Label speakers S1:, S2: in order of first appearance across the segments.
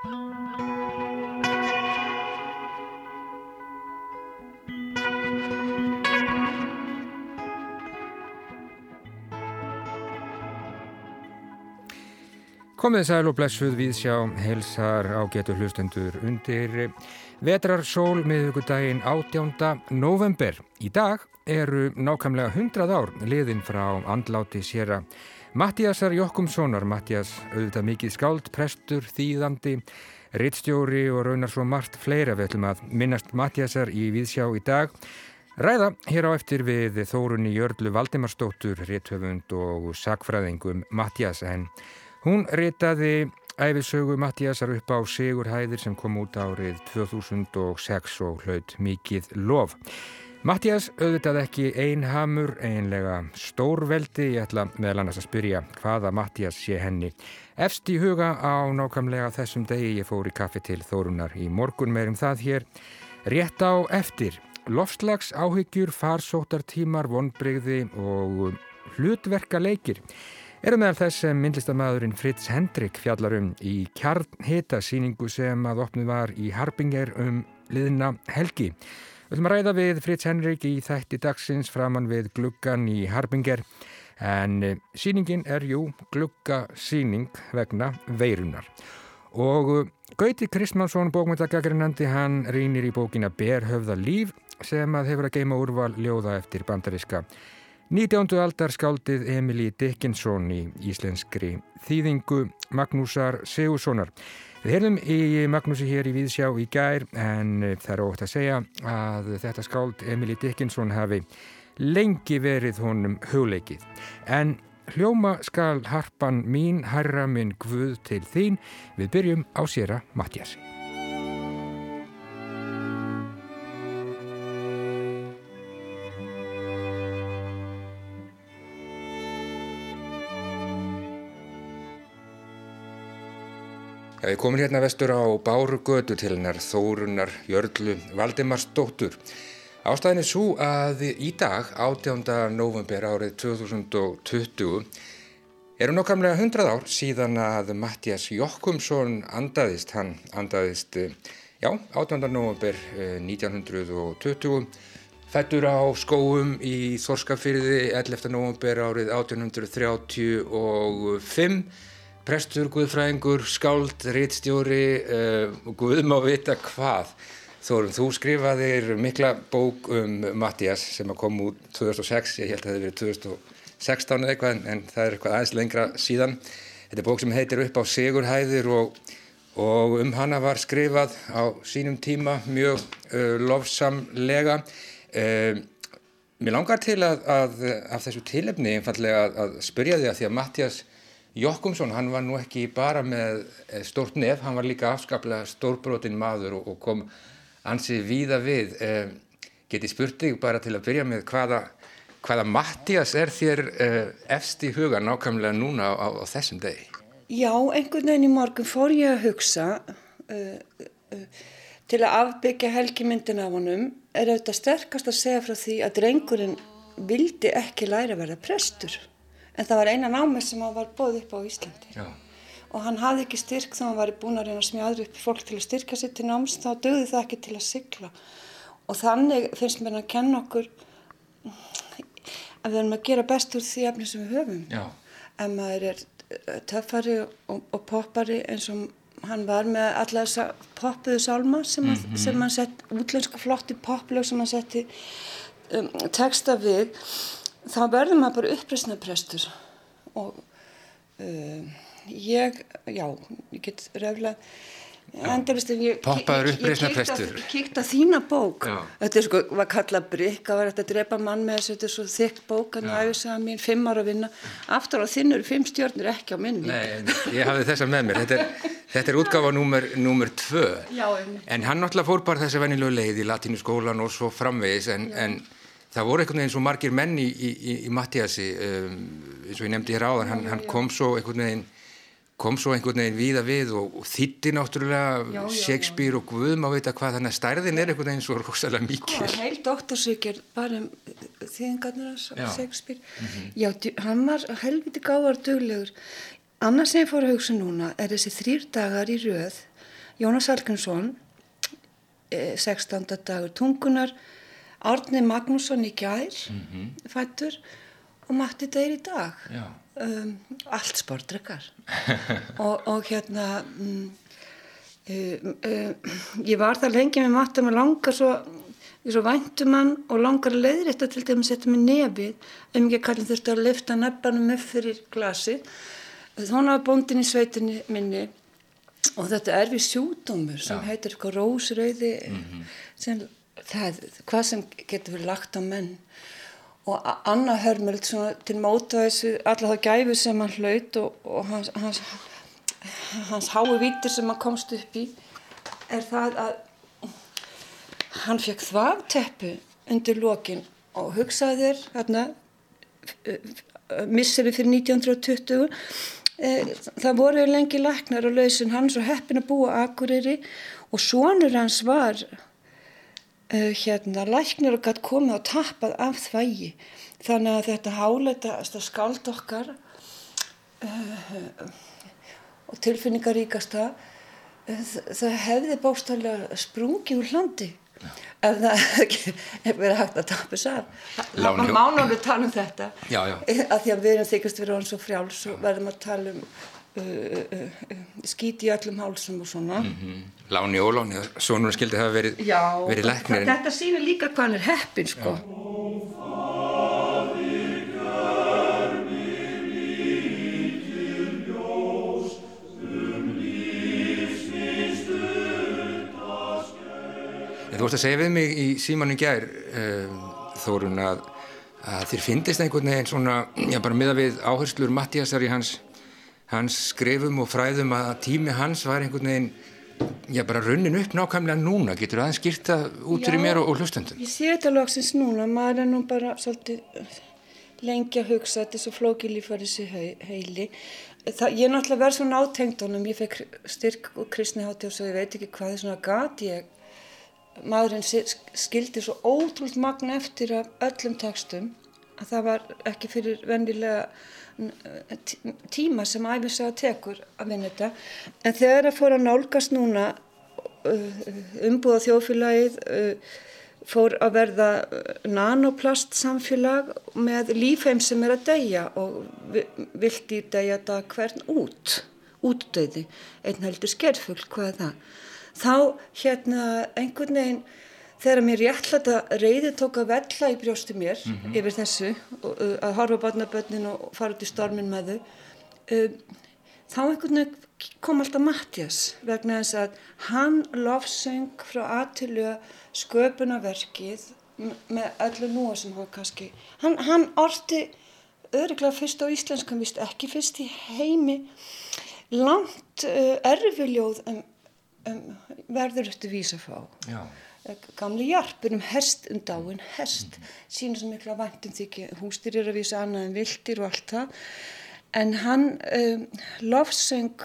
S1: Komið sæl og blessuð við sjá helsar á getur hlustendur undir vetrarsól miðugudaginn 18. november. Í dag eru nákvæmlega 100 ár liðin frá andláti sér að Mattiasar Jokkumssonar, Mattias auðvitað mikið skáld, prestur, þýðandi, rittstjóri og raunar svo margt fleira við ætlum að minnast Mattiasar í viðsjá í dag. Ræða hér á eftir við Þórunni Jörlu Valdimarsdóttur, ritthöfund og sakfræðingum Mattias en Hún ritaði æfisögu Mattíasar upp á Sigurhæðir sem kom út árið 2006 og hlaut mikið lof. Mattías auðvitað ekki einhamur, einlega stórveldi, ég ætla meðal annars að spyrja hvaða Mattías sé henni. Efst í huga á nákvæmlega þessum degi ég fór í kaffi til Þórunar í morgun meirum það hér. Rétt á eftir, lofslags áhyggjur, farsóttartímar, vonbreyði og hlutverka leikir eru meðal þess sem myndlistamæðurinn Fritz Hendrik fjallar um í kjarnhita síningu sem að opnið var í Harbinger um liðna helgi. Við höfum að ræða við Fritz Henrik í þætti dagsins framann við gluggan í Harbinger en eh, síningin er jú gluggasíning vegna veirunar. Og eh, Gauti Kristmannsson, bókmyndagagrinandi, hann rínir í bókina Berhöfða líf sem að hefur að geima úrval ljóða eftir bandariska 19. aldar skáldið Emilí Dickinson í íslenskri þýðingu Magnúsar Segurssonar. Við heyrðum í Magnúsi hér í Víðsjá í gær en það er ótt að segja að þetta skáld Emilí Dickinson hafi lengi verið honum hugleikið. En hljóma skal harpan mín, herra minn Guð til þín. Við byrjum á séra Mattiasi. Við komum hérna vestur á Bárugötu til hennar Þórunar Jörglu Valdimarsdóttur. Ástæðin er svo að í dag, 18. november árið 2020, eru nokkamlega 100 ár síðan að Mattias Jokkumsson andaðist. Hann andaðist, já, 18. november 1920, fættur á skóum í Þorskafyrði 11. november árið 1835, prestur, guðfræðingur, skáld, rittstjóri uh, og guð má vita hvað. Þórum, þú skrifaðir mikla bók um Mattias sem kom út 2006, ég held að það hefði verið 2016 eða eitthvað en, það er eitthvað aðeins lengra síðan. Þetta er bók sem heitir upp á Sigurhæðir og, og um hana var skrifað á sínum tíma mjög uh, lofsamlega. Uh, mér langar til að af þessu tilefni einfallega að, að spyrja því að því að Mattias Jokkumsson, hann var nú ekki bara með eh, stórt nef, hann var líka afskaplega stórbrotin maður og, og kom ansið víða við. Eh, geti spurt þig bara til að byrja með hvaða, hvaða Mattias er þér eh, efst í huga nákvæmlega núna á, á þessum degi?
S2: Já, einhvern veginn í morgun fór ég að hugsa uh, uh, til að afbyggja helgimyndin af honum er auðvitað sterkast að segja frá því að drengurinn vildi ekki læra að verða prestur en það var eina námið sem hann var bóð upp á Íslandi
S1: Já.
S2: og hann hafði ekki styrk þá hann var búin að reyna að smjáður upp fólk til að styrka sér til náms þá döði það ekki til að sigla og þannig finnst mér að kenna okkur að við erum að gera best úr því efni sem við höfum
S1: Já.
S2: ef maður er töffari og, og poppari eins og hann var með alla þessa poppuðu sálma sem, mm -hmm. hann sett útlensku flotti popplög sem hann setti um, texta við þá verður maður bara uppreysnaprestur og uh, ég, já, ég get röfla endurist en ég
S1: Poppaður uppreysnaprestur
S2: Ég kíkt að þína bók.
S1: Já.
S2: þetta er sko, var kallað brygg það var eftir að drepa mann með þessu, þetta er svo þykkt bók hann að auðvitað mín, fimm ára að vinna. Aftur á þinn eru fimm stjórnir ekki á minni
S1: Nei, ég hafði þessa með mér. Þetta er, þetta er útgáfa númer, númer tvö.
S2: Já, einmitt.
S1: en hann náttúrulega fór bara þessi venilegu leið í latínu skólan og svo framvegis en, en það voru einhvern veginn svo margir menn í, í, í Mattiasi um, eins og ég nefndi hér áðan, hann, hann kom svo einhvern veginn kom svo einhvern veginn víða við og, og þýtti náttúrulega
S2: Já, já,
S1: Shakespeare og Guðum að veita hvað þannig að stærðin er einhvern veginn svo rosalega mikil
S2: er heil doktorsvíkjur bara um þýðingarnir hans
S1: Já.
S2: Shakespeare. Já, djú- hann var helviti gáðar duglegur. Annars sem ég fór að hugsa núna er þessi þrýr dagar í röð Jónas Hallgrímsson, 16. Eh, dagur tungunar, Árni Magnússon í gær, mm -hmm. fættur, og Matti Deyr í dag. Um, allt sportrekkar. og, og hérna, um, um, ég var það lengi með Matti, maður langar svo, svo væntum hann og langar að leiðrita til þeim að setja mig nefið, ekki að kallin þurfti að lifta nefnum upp fyrir glasi. Þannig að bóndin í sveitinni minni og þetta er við sjúdómur sem Já. heitir eitthvað rósröyði mm -hmm. sem, það, hvað sem getur verið lagt á menn. Og Anna Hörmöld til móta þessu alla það gæfu sem hann hlaut og, og hans, hans, hans hái vítir sem hann komst upp í er það að hann fekk þvagteppu undir lokin og hugsaði þér hérna misseri fyrir 1920 Eh, það voru lengi laknar og lausin hann svo heppin að búa akureyri og sonur hans var uh, hérna læknir og gætt komið og tappað af þvægi. Þannig að þetta háleita skald okkar uh, og tilfinningaríkasta uh, það hefði bóstallega sprungið úr landi. Ef það er verið hægt að tapja saf maður má náttúrulega tala um þetta?
S1: Já, já.
S2: að því að við erum þykast verið orðin svo frjáls og verðum að tala um uh, uh, uh, skít í öllum hálsum og svona. Mm -hmm.
S1: Láni og Láni, svonur skildi það verið, verið læknir
S2: þetta sýnir líka hvað hann er heppin sko.
S1: Þú vorst að segja við mig í símanu gær um, Þórun að, að þér finnist einhvern veginn svona já bara miða við áherslur Mattíasar í hans, hans skrifum og fræðum að tími hans var einhvern veginn já bara runnin upp nákvæmlega núna. Getur aðeins skýrta út fyrir mér og, og hlustandum
S2: Ég sé þetta loksins núna. Maður er nú bara svolítið lengi að hugsa. Þetta er svo flókið lífari sér heili. Það, ég er náttúrulega verið svona átengt honum, ég fekk styrk og kristni hátti og svo ég veit ekki hvað er svona gat. Ég maðurinn skildi svo ótrúlt magna eftir af öllum textum að það var ekki fyrir vennilega tíma sem æfisaga tekur að vinna þetta en þegar það fór að nálgast núna uh, umbúða þjóðfélagið uh, fór að verða uh, nanoplast samfélag með lífheim sem er að deyja og vildi deyja það hvern út útdöyði, einn heldur skerfugl, hvað er það? þá hérna einhvern veginn þegar mér réttlætt að reyði tók að vella í brjósti mér mm -hmm. yfir þessu og, uh, að horfa barnabönnin og fara út í stormin með þau uh, þá einhvern veginn kom alltaf Mattias vegna þess að hann lofsöng frá aðtölu sköpunaverkið með öllu núa sem hann kannski hann, hann orti öruglega fyrst á íslenskan vist ekki fyrst í heimi langt uh, erfiljóð um um, verður eftir vísa fá Já. Eh, gamli jarpur um hest um dáin -hmm. sína svo mikla vantum því ekki hústir eru að vísa annað en vildir og allt það. En hann um, lofsöng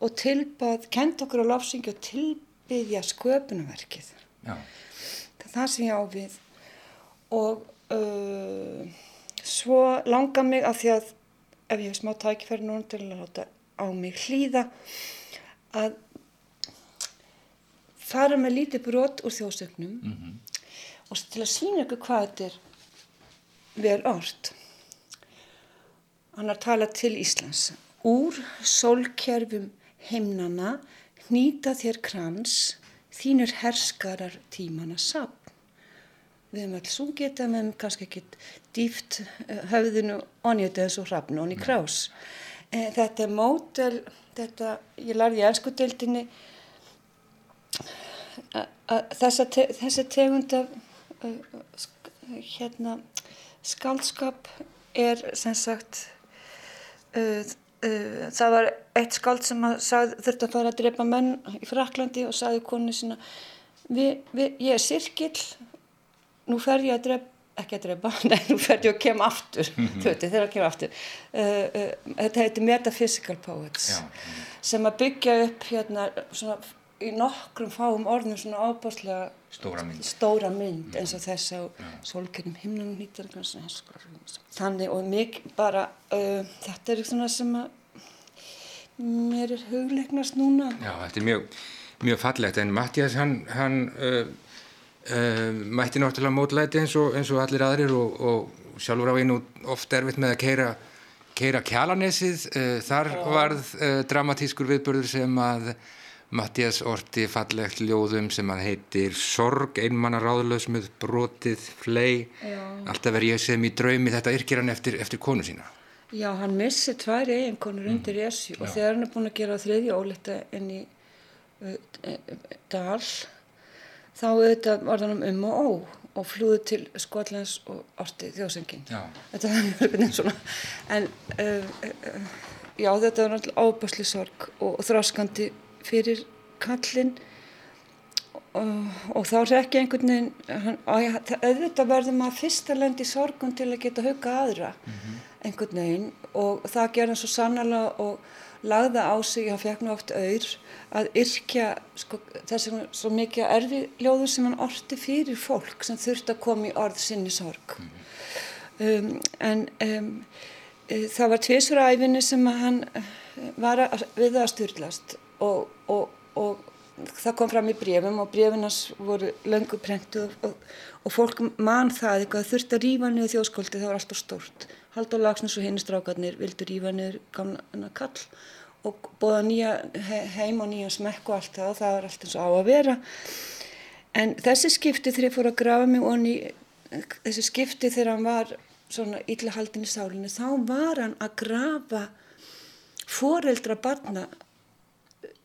S2: og tilbað kent okkur á lofsöngi og tilbyðja sköpunverkið það er það sem ég ávið og uh, svo langar mig að því að ef ég hef smá tækifæri núna til að láta á mig hlýða að fara með lítið brot úr þjóðsögnum mm -hmm. og til að sína ykkur hvað þetta er vel orrt hann har talað til Íslands. Úr sólkerfum heimnana hnýta þér krans þínur herskarar tímana sapn við hefum alls sungið þetta með kannski ekki dýft eh, höfðinu onjötu eins og hrafn og onni krás. Eh, þetta er mótel þetta, ég larði í elskudeildinni þessa, te, þessa tegund af uh, hérna skaldskap er sem sagt uh, uh, það var eitt skald sem að þurfti að fara að drepa menn í Fraklandi og sagði konu sína vi, vi, ég er sirkil nú fer ég að drepa ekki að drepa, nei, nú fer ég að kema aftur mm -hmm. þauðviti, þegar að kema aftur uh, uh, þetta heitir Metaphysical Poets Já. sem að byggja upp hérna svona í nokkrum fáum orðnum svona ábáslega
S1: stóra mynd,
S2: stóra mynd eins og þess á solkernum himnum hýttar þannig og mikið bara uh, þetta er svona sem að mér er hugleiknast núna.
S1: Já, þetta er mjög mjög fallegt en Mattias hann, hann uh, uh, mætti náttúrulega mótlæti eins og, eins og allir aðrir og, og sjálfur á einu ofta erfitt með að keira, keira kjalanesið þar varð uh, dramatískur viðbörður sem að Mattias orti fallegt ljóðum sem að heitir Sorg, einmanna ráðlaus með brotið, flei alltaf er ég sem í draumi þetta yrkir hann eftir, eftir konu sína.
S2: Já, hann missi tvær eiginkonur undir Esju og þegar hann er búin að gera þriðja ólita inn í uh, dal þá auðvitað var hann um og ó og flúði til Skotlands og orti þjóðsengin
S1: Já.
S2: þetta var einhvern veginn svona. En uh, uh, já þetta var náttúrulega ábærsli sorg og, og þráskandi fyrir kallinn. Og, og þá er ekki einhvern veginn það, auðvitað verður maður fyrst að lendi sorgun til að geta hugga aðra einhvern veginn. Og það gerði hann svo sannlega og lagða á sig, hann fekk nú oft auður að yrkja sko, þessi svo mikið erfi ljóður sem hann orti fyrir fólk sem þurfti að koma í orð sinni sorg. Um, en um, e, það var tvisur æfinni sem hann eh, var að, við að styrlast og, og, og það kom fram í brefum og brefinas voru löngu prentu og, og, fólk mann það eitthvað þurfti að rífa niður þjóðskóldi það var alltaf stórt. Haldur Lagsnes og hinn strákarnir vildu rífa niður gamla kall og bóða nýja he, heim og nýja smekk og allt það og það var allt eins og á að vera. En þessi skipti þegar ég fór að grafa mig og ný, þessi skipti þegar hann var svona illa haldin í sálinni þá var hann að grafa foreldra barna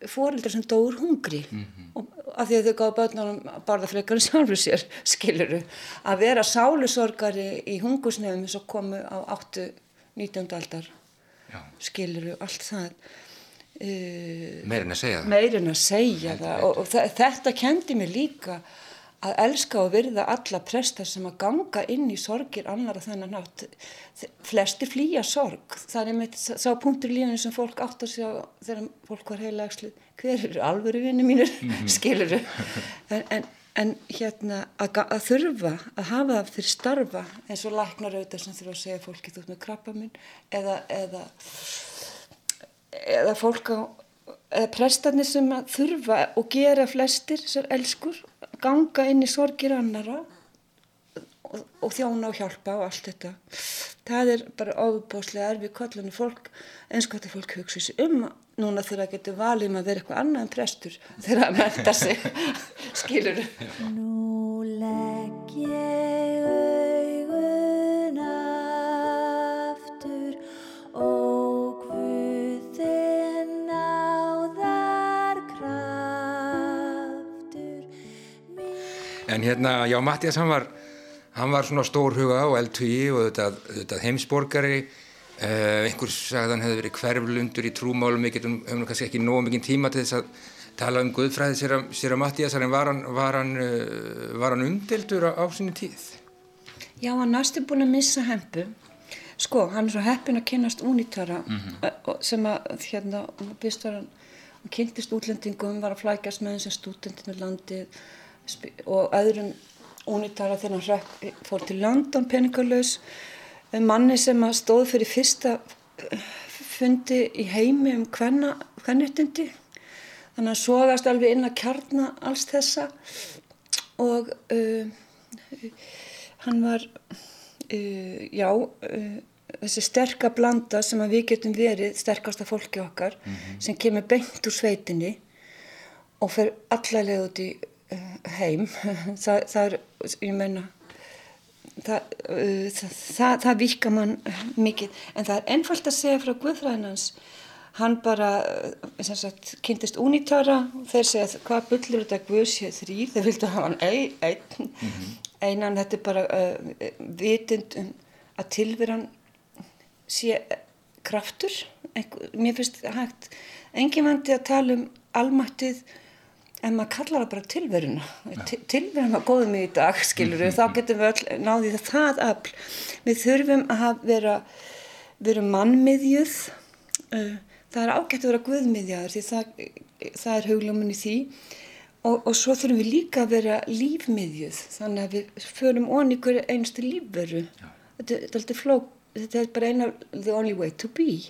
S2: foreldra sem dóur hungri mm -hmm. og af því að þau gáðu börnunum barðafleikarinn sjálfur sér skiluru að vera sálusorgari í hungusnefnum sem komu á 8. 19. aldar
S1: Já.
S2: skiluru, allt það uh,
S1: Meirin að segja það
S2: meirin að segja
S1: Heldur
S2: það og, og þetta kendi mér líka að elska og virða alla prestar sem að ganga inn í sorgir annara þennan nátt flestir flýja sorg. Það er einmitt sá punktur í lífinu sem fólk átt að sjá þegar fólk var heila ekslið hver eru alvöru vinni mínir? Skiluru en, en, en hérna að, að þurfa að hafa það fyrir starfa eins og læknar auðvitað sem þurfa að segja fólki þú ert með krabba minn eða, eða eða fólk á eða prestarnir sem að þurfa og gera flestir sér elskur ganga inn í sorgir annara og, og þjóna og hjálpa og allt þetta. Það er bara ofubóslega erfið kollunni fólk eins og þetta fólk hugsa sér um núna þegar það getur valið um að vera eitthvað annað en prestur þegar það menta sig. Skilur
S3: Nú legg ég
S1: En hérna, já, Mattias hann var, hann var svona stórhuga og eldhugi og þetta, þetta heimsborgari, uh, einhver sagði hann hefði verið hverflundur í trúmálum, við getum, höfum nú kannski ekki nógu mikið tíma til þess að tala um guðfræði sér að, sér að Mattiasar en var hann, var hann, uh, var hann umdeldur á, á sinni tíð?
S2: Já, hann næstu búin að missa hempu. Sko, hann er svo heppin að kynast únítara mm sem að, hérna, fyrst var hann, hann kynntist útlendingum, var að flækjast með þessum stúdentinu landið sp- og öðrum únítara þegar hann hrökk, fór til London peningalös, manni sem stóð fyrir fyrsta fundi í heimi um hvernetindi. Þannig að hann sogast alveg inn að kjarna alls þessa. Og uh, hann var uh, já uh, þessi sterka blanda sem að við getum verið sterkasta fólki okkar sem kemur beint úr sveitinni og fer allalega út í heim. Það, það er, ég meina það, uh, það, það, það vika mann mikið. En það er einfalt að segja frá Guðfræðinans hann bara uh, sagt, kynntist únítara þeir segja hvað bullur þetta Guð sé þrýr þeir vildu hafa hann ein, ein, einan þetta er bara uh, vitund um að tilveran sé kraftur. Einhver, mér finnst hægt. Engin vandi að tala um almættið en maður kallar það bara tilveruna. Til- tilveran var góðum í dag skilur við, þá getum við öll náðið það afl. Við þurfum að vera, vera mannmiðjuð. Uh, það er ágætt að vera guðmiðjaður því það, það er hugljómun í því. Og, og svo þurfum við líka að vera lífmiðjuð þannig að við förum hverju einstu lífveru. Þetta, þetta, flók, þetta er bara eina the only way to be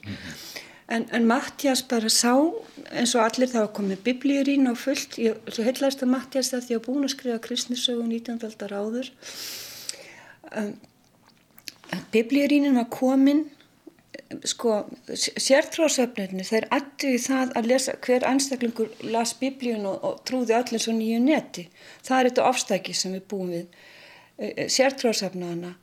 S2: En, en Mattias bara sá, eins og allir það var komið biblíurín og fullt, ég heitlaðist að Mattias það því að búin að skrifa kristnisögu 19. aldar áður. Um, biblíurínin var komin, sko, sértróðsöfnirni, þeir ættu í það að lesa, hver einstaklingur las biblíun og, og trúði allir svo nýju neti. Það er þetta ofstæki sem við búum við, sértróðsöfnaðana.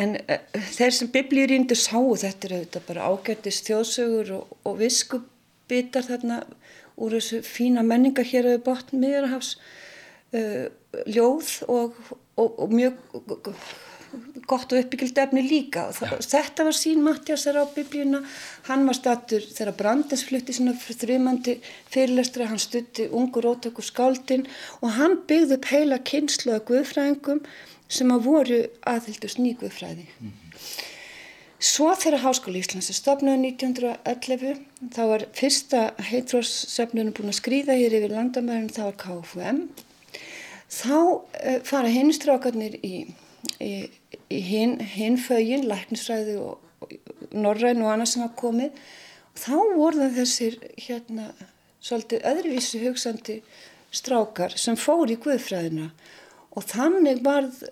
S2: En uh, þeir sem biblíuríndu sáu þetta er auðvitað bara ágættist þjóðsögur og, og viskubitar þarna úr þessu fína menningar hér auðvitað botn miðurhafs uh, ljóð og, og, og mjög gott og uppbyggild efni líka. Ja. Þetta var sín Mattiasar á biblíuna. Hann var stattur þegar Brandens flutti svona þrjumandi fyrirlestra, hann stutti ungur ótökur skáldin og hann byggði upp heila kynslu að guðfræðingum sem að voru aðhildust nýguðfræði. Mm -hmm. Svo þegar Háskóli Íslands er stopnað 1911, þá var fyrsta heitróssefnunum búin að skrýða hér yfir landamæðin, það var KFUM. Þá uh, fara hinstrákarnir í, í, í hin, hinfögin, læknisræði og, og norræn og annað sem hafa komið. Þá voru það þessir hérna svolítið öðruvísi hugsandi strákar sem fór í guðfræðina og þannig varð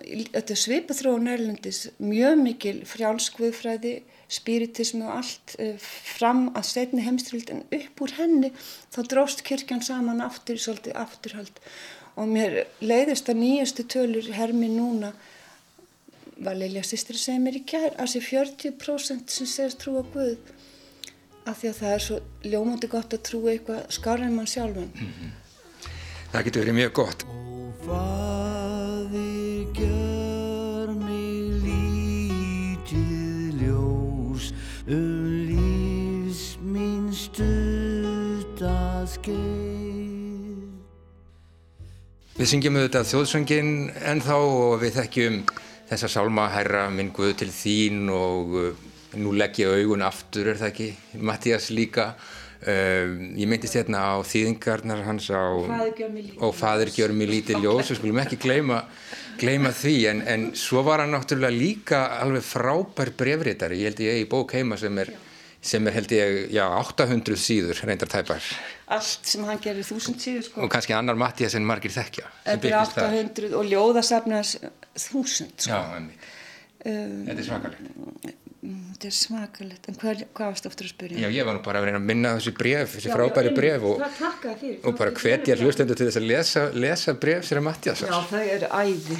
S2: þetta svipaþróun erlendis mjög mikil frjálskvöðfræði spiritismi og allt fram að setni heimstrild en upp úr henni þá dróst kirkjan saman aftur svolítið afturhald. Og mér leiðist að nýjastu tölur hermi núna var Lilja sýstir að segja mér í kær að þessi 40% sem segist trú á Guð af því að það er svo ljómandi gott að trú eitthvað skarra en mann sjálfan. Mm -hmm.
S1: Það getur verið mjög gott
S4: Um
S1: Við syngjum auðvitað þjóðsöngin ennþá og við þekkjum þessa sálma herra minn Guð til þín og uh, nú legg ég augun aftur er það ekki, Mattias líka Um, ég myndist hérna á þýðingarnar hans á og fadir gjör mér lítið ljós. við skulum ekki gleyma, gleyma því en, en svo var hann náttúrulega líka alveg frábær brefritari ég held ég í bók heima sem er, sem er held ég, já, 800 síður reyndar tæpar.
S2: Allt sem hann gerir þúsund síður sko.
S1: Og kannski annar Mattias en margir þekkja
S2: þetta er 800 þar. og ljóðasafnas þúsund sko.
S1: Já, um, þetta er svakalegt
S2: þetta er svakalegt, en hvað, hvað varst oftur að spyrja?
S1: Já, ég var nú bara að reyna að minna þessi bref, þessi já, frábæri bref og, og bara hvetja hlustendur til þess að lesa, lesa bref sér að Mattias
S2: Já, það eru æði.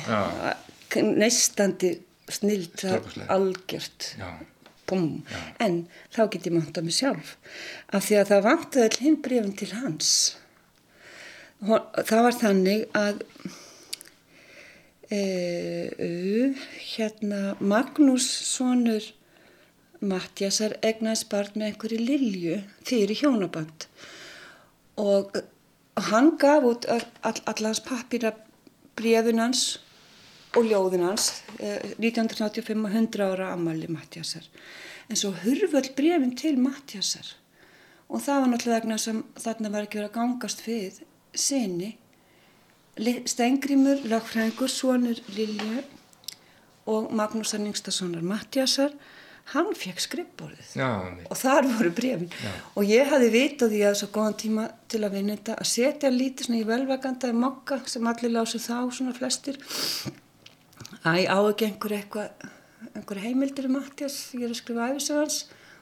S2: Neistandi snilt algjört. En þá get ég manta mig sjálf. Af því að það vantaði all hinn brefin til hans. Það var þannig að e, hérna Magnús Sónur Mattiasar egnaðis barn með einhverju lilju fyrir hjónaband og hann gaf út all, allans pappira brefinans og ljóðinans eh, 1985 og 100 ára ammali Mattiasar en svo hurföld brefin til Mattiasar og það var náttúrulega vegna sem þarna var ekki verið að gangast við sinni Stengrimur, lagfræðingur, sonur Lilju og Magnús Arningstasonar Mattiasar hann fekk skrippborðið
S1: Já,
S2: og þar voru brefin Já. og ég hafi vitað því að svo góðan tíma til að vinna þetta að setja lítið svona í velvaganda í mokka sem allir lásu þá svona flestir. Ég á ekki einhver eitthvað einhver heimildir um Mattias ég er að skrifa æfisöðans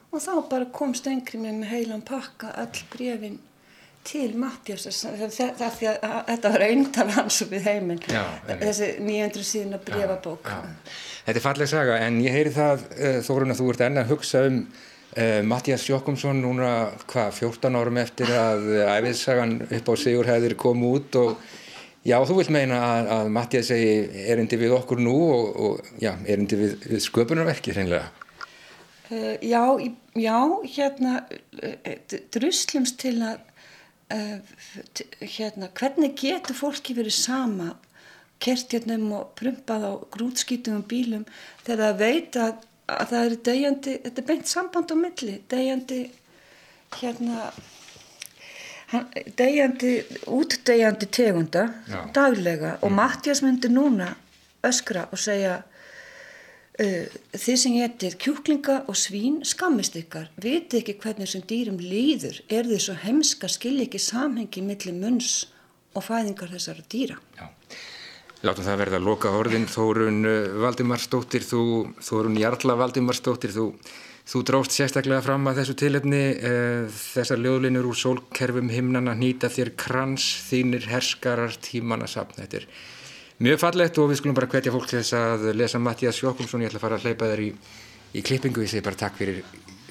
S2: og þá bara kom Stengrimur með heilan pakka all brefin til Mattias þetta var eintal hans upp í heiminn. Þessi 900 síðan að brefabók
S1: Þetta er falleg saga en ég heyri það uh, Þórun að þú ert enna að hugsa um uh, Mattias Jokkumsson núna hvað 14 árum eftir að uh, æfiðsagan upp á sigur hefðir komið út og já þú vilt meina að, að Mattias segi erindi við okkur nú og, og já erindi við, við sköpunarverki hreinlega.
S2: Já, já hérna druslumst til að Uh, hérna, hvernig getur fólki verið sama kertjarnum og prumpað á grútskítum og bílum þegar það veit að, að það eru degjandi, þetta er beint samband á milli, degjandi hérna degjandi, útdegjandi tegunda Já. daglega og mm. Mattias myndi núna öskra og segja Uh, þið sem getið kjúklinga og svín skammist ykkar, vitið ekki hvernig þessum dýrum líður, er þið svo heimska skilja ekki samhengi millir munns og fæðingar þessara dýra.
S1: Já. Látum það verða að loka orðin Þórun uh, Valdimarsdóttir þú, Þórun Jarla Valdimarsdóttir þú, þú drást sérstaklega fram að þessu tilefni uh, þessar ljóðlinur úr sólkerfum himnana nýta þér krans þínir herskarar tímanna sapn þetta er Mjög fallegt og við skulum bara hvetja fólk til þess að lesa Mattias Jókumsson, ég ætla að fara að hleypa þér í, í klippingu, ég segi bara takk fyrir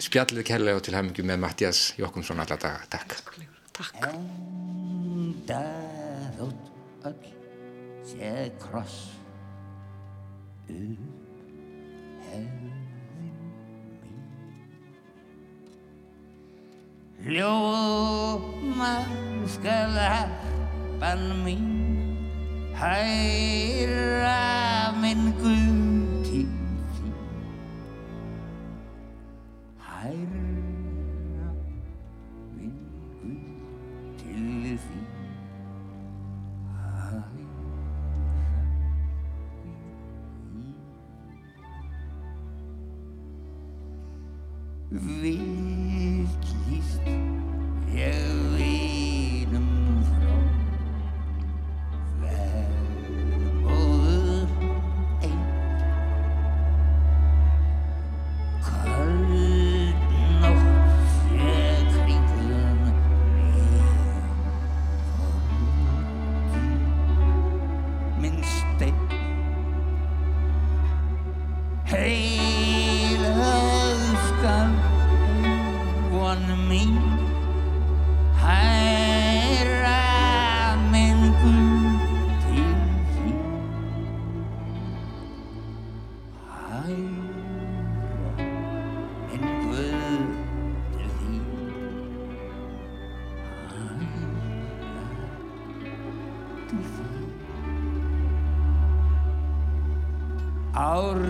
S1: spjallið kærlega og til hæmingu með Mattias Jókumsson alla daga, takk.
S2: Takk.
S4: Enda þótt öll sé kross upp hefðin mín. Ljóma skal harpan mín hæra minn Guð Salvador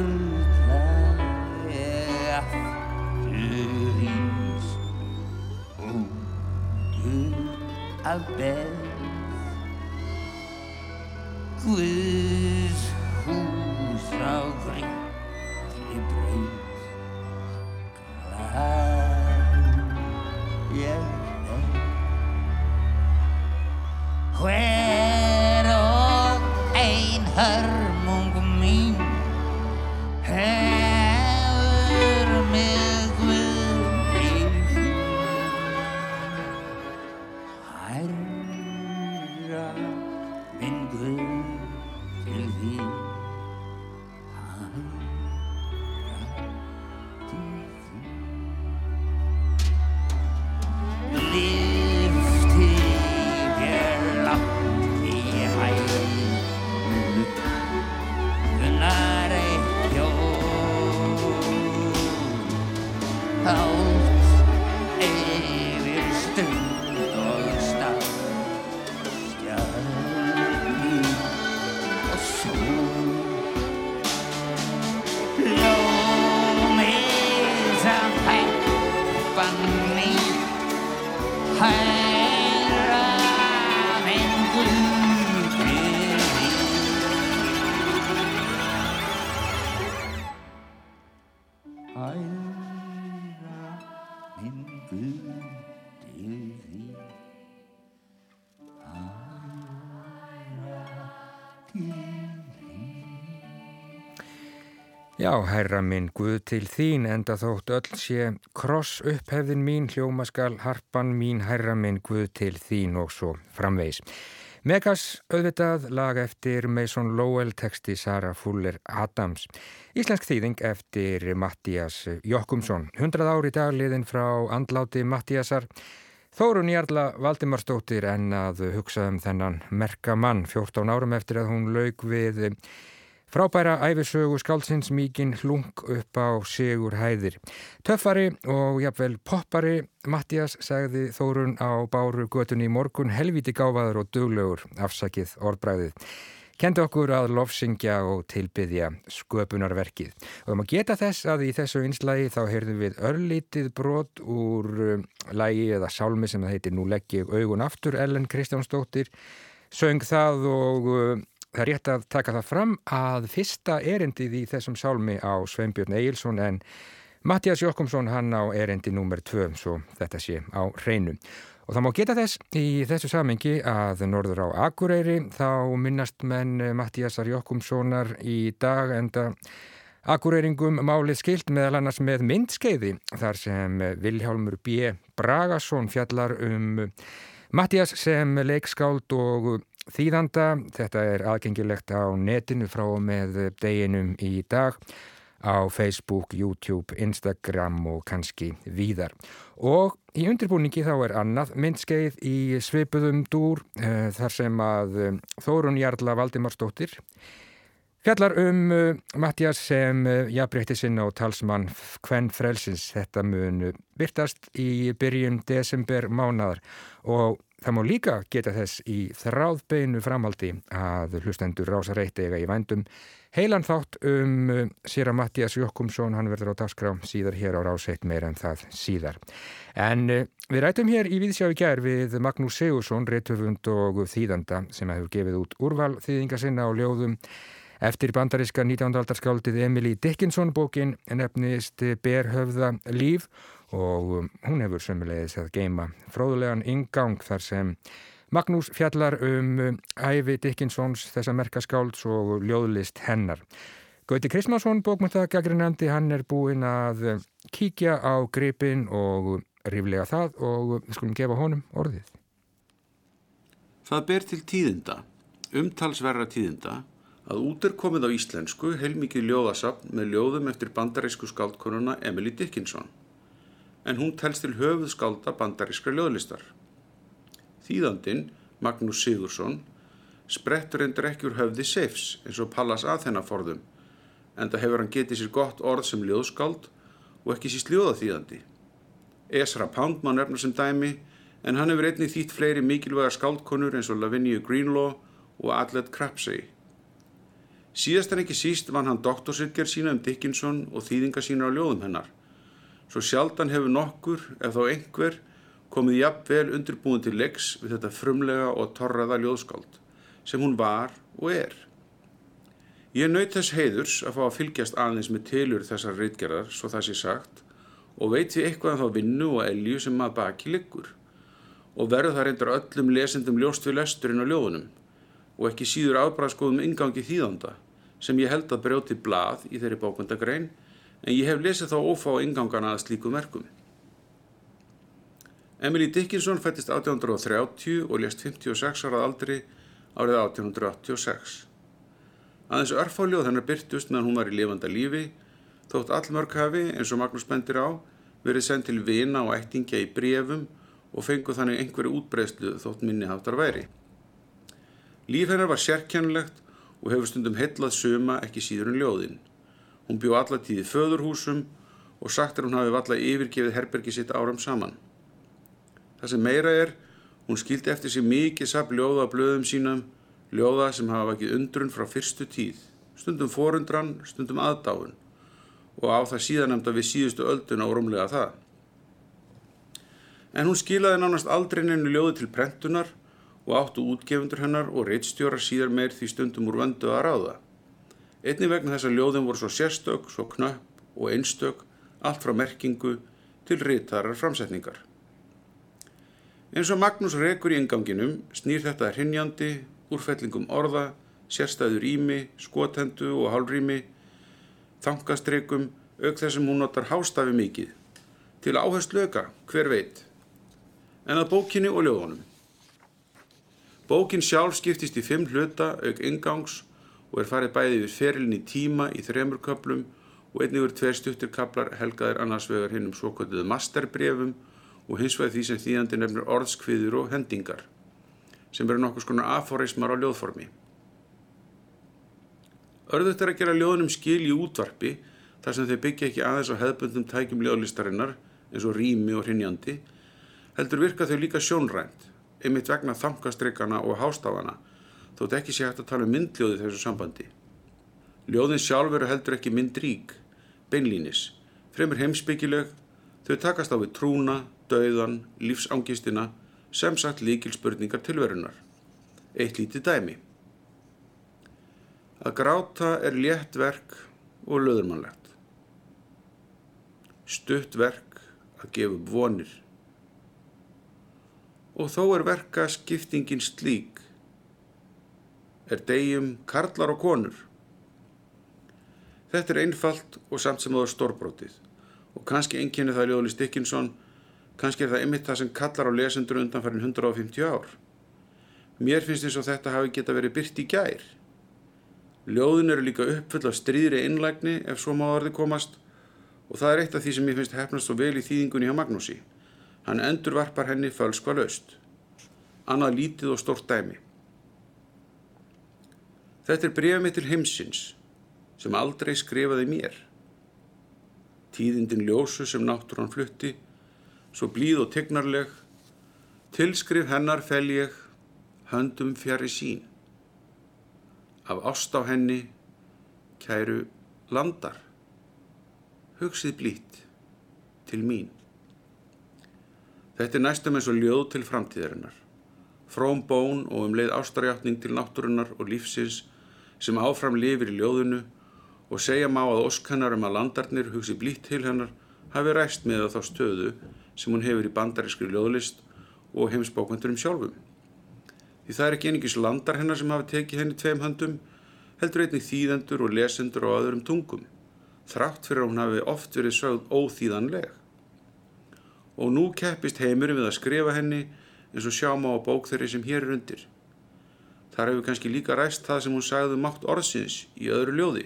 S1: Já, herra minn, Guð til þín, enda þótt öll sé kross upphefðin mín, hljómaskal, harpan mín, herra minn, Guð til þín og svo framvegis. Megas auðvitað lag eftir Mason Lowell texti Sara Fuller Adams. Íslensk þýðing eftir Mattias Jokkumsson. 100 ári dagliðin frá andláti Mattiasar. Þórun Jarla Valdimarsdóttir en að hugsa um þennan merka mann 14 árum eftir að hún laug við Frábæra æfisögu skálsins mikinn hlung upp á sigur hæðir. Töffari og jafnvel poppari Mattias sagði Þórun á Báru götunni í morgun helviti gáfaður og duglegur afsakið orðbræðið. Kendi okkur að lofsingja og tilbyðja sköpunarverkið. Og um að geta þess að í þessu einslægi þá heyrðum við örlítið brot úr um, lægi eða sálmi sem það heitir Nú legg ég augun aftur Ellen Kristjánsdóttir söng það og uh, það er rétt að taka það fram að fyrsta erindið í þessum sálmi á Sveinbjörn Egilson en Mattias Jokkumsson hann á erindi nummer 2 svo þetta sé á hreinu. Og það má geta þess í þessu samengi að norður á Akureyri þá minnast menn Mattiasar Jokkumssonar í dag enda Akureyringum málið skilt meðal annars með myndskeiði þar sem Viljálmur B. Bragason fjallar um Mattias sem leikskáld og þýðanda. Þetta er aðgengilegt á netinu frá með deginum í dag á Facebook, YouTube, Instagram og kannski víðar. Og í undirbúningi þá er annað myndskeið í svipuðum dúr uh, þar sem að uh, Þórun Jarla Valdimarsdóttir fjallar um uh, Mattias sem jafnbreytti sinna og talsmann Kvenn Frelsins. Þetta mun byrtast í byrjun desember mánadar og Það má líka geta þess í þráðbeinu framhaldi að hlustendur Rása Reyti eiga í vændum heilan þátt um uh, sér að Mattias Jokkumsson, hann verður á dagskrá síðar hér á Ráseitt meira en það síðar. En uh, við rætum hér í í gerð við Magnús Sigursson, réttöfund og þýðanda sem hefur gefið út úrval þýðinga sinna á ljóðum Eftir bandaríska 19. aldarskáldið Emily Dickinson bókin nefnist Berhöfða líf og um, hún hefur sömulegis að geima fróðulegan ingang þar sem Magnús fjallar um, um æfi Dickinsons þessa merkaskálds og ljóðlist hennar. Gauti Kristmansson, bókmyndagagrinandi, hann er búinn að um, kíkja á gripin og ríflega það og við skulum gefa honum orðið.
S5: Það ber til tíðinda, umtalsverra tíðinda, að út er komið á íslensku heilmikið ljóðasapn með ljóðum eftir bandarísku skáldkonuna Emily Dickinson en hún telst til höfuð skálda bandarískra ljóðlistar. Þýðandin, Magnús Sigursson, sprettur endur ekki úr höfði seifs eins og Pallas Aþena forðum en það hefur hann getið sér gott orð sem ljóðskáld og ekki síst ljóðaþýðandi. Esra Pound má nefna sem dæmi en hann hefur einnig þýtt fleiri mikilvæga skáldkonur eins og Lavinia Greenlaw og Adlet Crapsey. Síðast en ekki síst vann hann doktorsyrkjar sína um Dickinson og þýðinga sína á ljóðum hennar. Svo sjaldan hefur nokkur, ef þá einhver, komið jafnvel undirbúin til leiks við þetta frumlega og torraða ljóðskáld, sem hún var og er. Ég naut þess heiðurs að fá að fylgjast aðeins með tilur þessar reitgerðar, svo það sé sagt, og veit því eitthvað um þá vinnu og elju sem maður baki liggur, og verður það reyndar öllum lesendum ljóst við lesturinn á ljóðunum, og ekki síður afbræðskoðum ingangi þýðanda, sem ég held að brjóti blað í þeirri bókundagrein en ég hef lesið þá ófá ingangana að slíku merkum. Emily Dickinson fættist 1830 og lést 56 árað aldri árið 1886. Aðeins örfáljóð hennar byrtust meðan hún var í lifanda lífi þótt allmörk hafi, eins og Magnús bendir á, verið sendt til vina og ættingja í brefum og fenguð þannig einhverju útbreyslu þótt minni haftar væri. Líf hennar var sérkjænlegt og hefur stundum heillað suma ekki síður en ljóðinn. Hún bjó allatíð í föðurhúsum og sagt er hún hafi valla yfirgefið herbergi sitt áram saman. Það sem meira er, hún skildi eftir sig mikið sap ljóða á blöðum sínum, ljóða sem hafa vakið undrun frá fyrstu tíð, stundum forundran, stundum aðdáun og á það síðanemda við síðustu ölduna og rómlega það. En hún skilaði nánast aldrei nefnu ljóði til prentunar og áttu útgefundur hennar og reittstjórar síðar meir því stundum úr vöndu að ráða. Einni vegna þess að ljóðin voru svo sérstök, svo knöpp og einstök, allt frá merkingu til reittarar framsetningar. Eins og Magnús rekur í inganginum snýr þetta hrinnjandi, úrfellingum orða, sérstæður ími, skotendu og hálrými, þangastreikum, auk þessum hún notar hástafi mikið, til áherslu öka, hver veit, en að bókinni og ljóðunum. Bókin sjálf skiptist í fimm hluta auk ingangs og er farið bæði við ferilin í tíma í þremur köplum og einnig verið tveir stuttir kaplar helgaðir annars vegar hinn um svokvölduðu masterbrefum og hins vegar því sem þýðandi nefnir orðskviður og hendingar sem verður nokkuð skonar aforismar á ljóðformi. Örðugt er að gera ljóðunum skil í útvarpi þar sem þau byggja ekki aðeins á hefðbundum tækjum ljóðlistarinnar eins og rými og hrinjandi heldur virka þau líka sjónrænt einmitt vegna þankastryggana og hástafana þótt ekki sé hægt að tala um myndljóði þessu sambandi. Ljóðin sjálf eru heldur ekki myndrík, beinlínis, fremur heimsbyggileg, þau takast á við trúna, dauðan, lífsangistina, sem sagt líkil spurningar tilverunar. Eitt lítið dæmi. Að gráta er létt verk og löðurmannlegt. Stutt verk að gefa vonir. Og þó er verka skiptingin slík. Er degjum karlar og konur. Þetta er einfalt og samt sem það er stórbrótið. Og kannski einkenni það Ljóðli Stikkinsson, kannski er það einmitt það sem kallar á lesendur undanfærin 150 ár. Mér finnst eins og þetta hafi geta verið byrt í gær. Ljóðin eru líka uppfull af stríðri innlægni ef svo má orði komast og það er eitt af því sem ég finnst hefnast svo vel í þýðingunni hjá Magnúsi. Hann endur varpar henni fölskva laust. Annað lítið og stórt dæmi. Þetta er brefið mitt til heimsins sem aldrei skrifaði mér. Tíðindin ljósu sem náttúran flutti, svo blíð og tegnarleg, tilskrif hennar fel ég höndum fjari sín. Af ást á henni, kæru landar, hugsið blít til mín. Þetta er næstum eins og ljóð til framtíðarinnar. Fróm bón og um leið ástarjáttning til náttúrunnar og lífsins sem áfram lifir í ljóðinu og segja má að óskannar um að landarnir hugsi blít til hennar hafi ræst með þá stöðu sem hún hefur í bandarískri ljóðlist og heimsbókvendurum sjálfum. Því það er ekki einingis landar hennar sem hafi tekið henni tveim höndum, heldur einnig þýðendur og lesendur á öðrum tungum, þrátt fyrir að hún hafi oft verið sögð óþýðanleg. Og nú keppist heimurinn við að skrifa henni eins og sjáma á bók þeirri sem hér er undir. Þar hefur kannski líka ræst það sem hún sagði um mátt orðsins í öðru ljóði.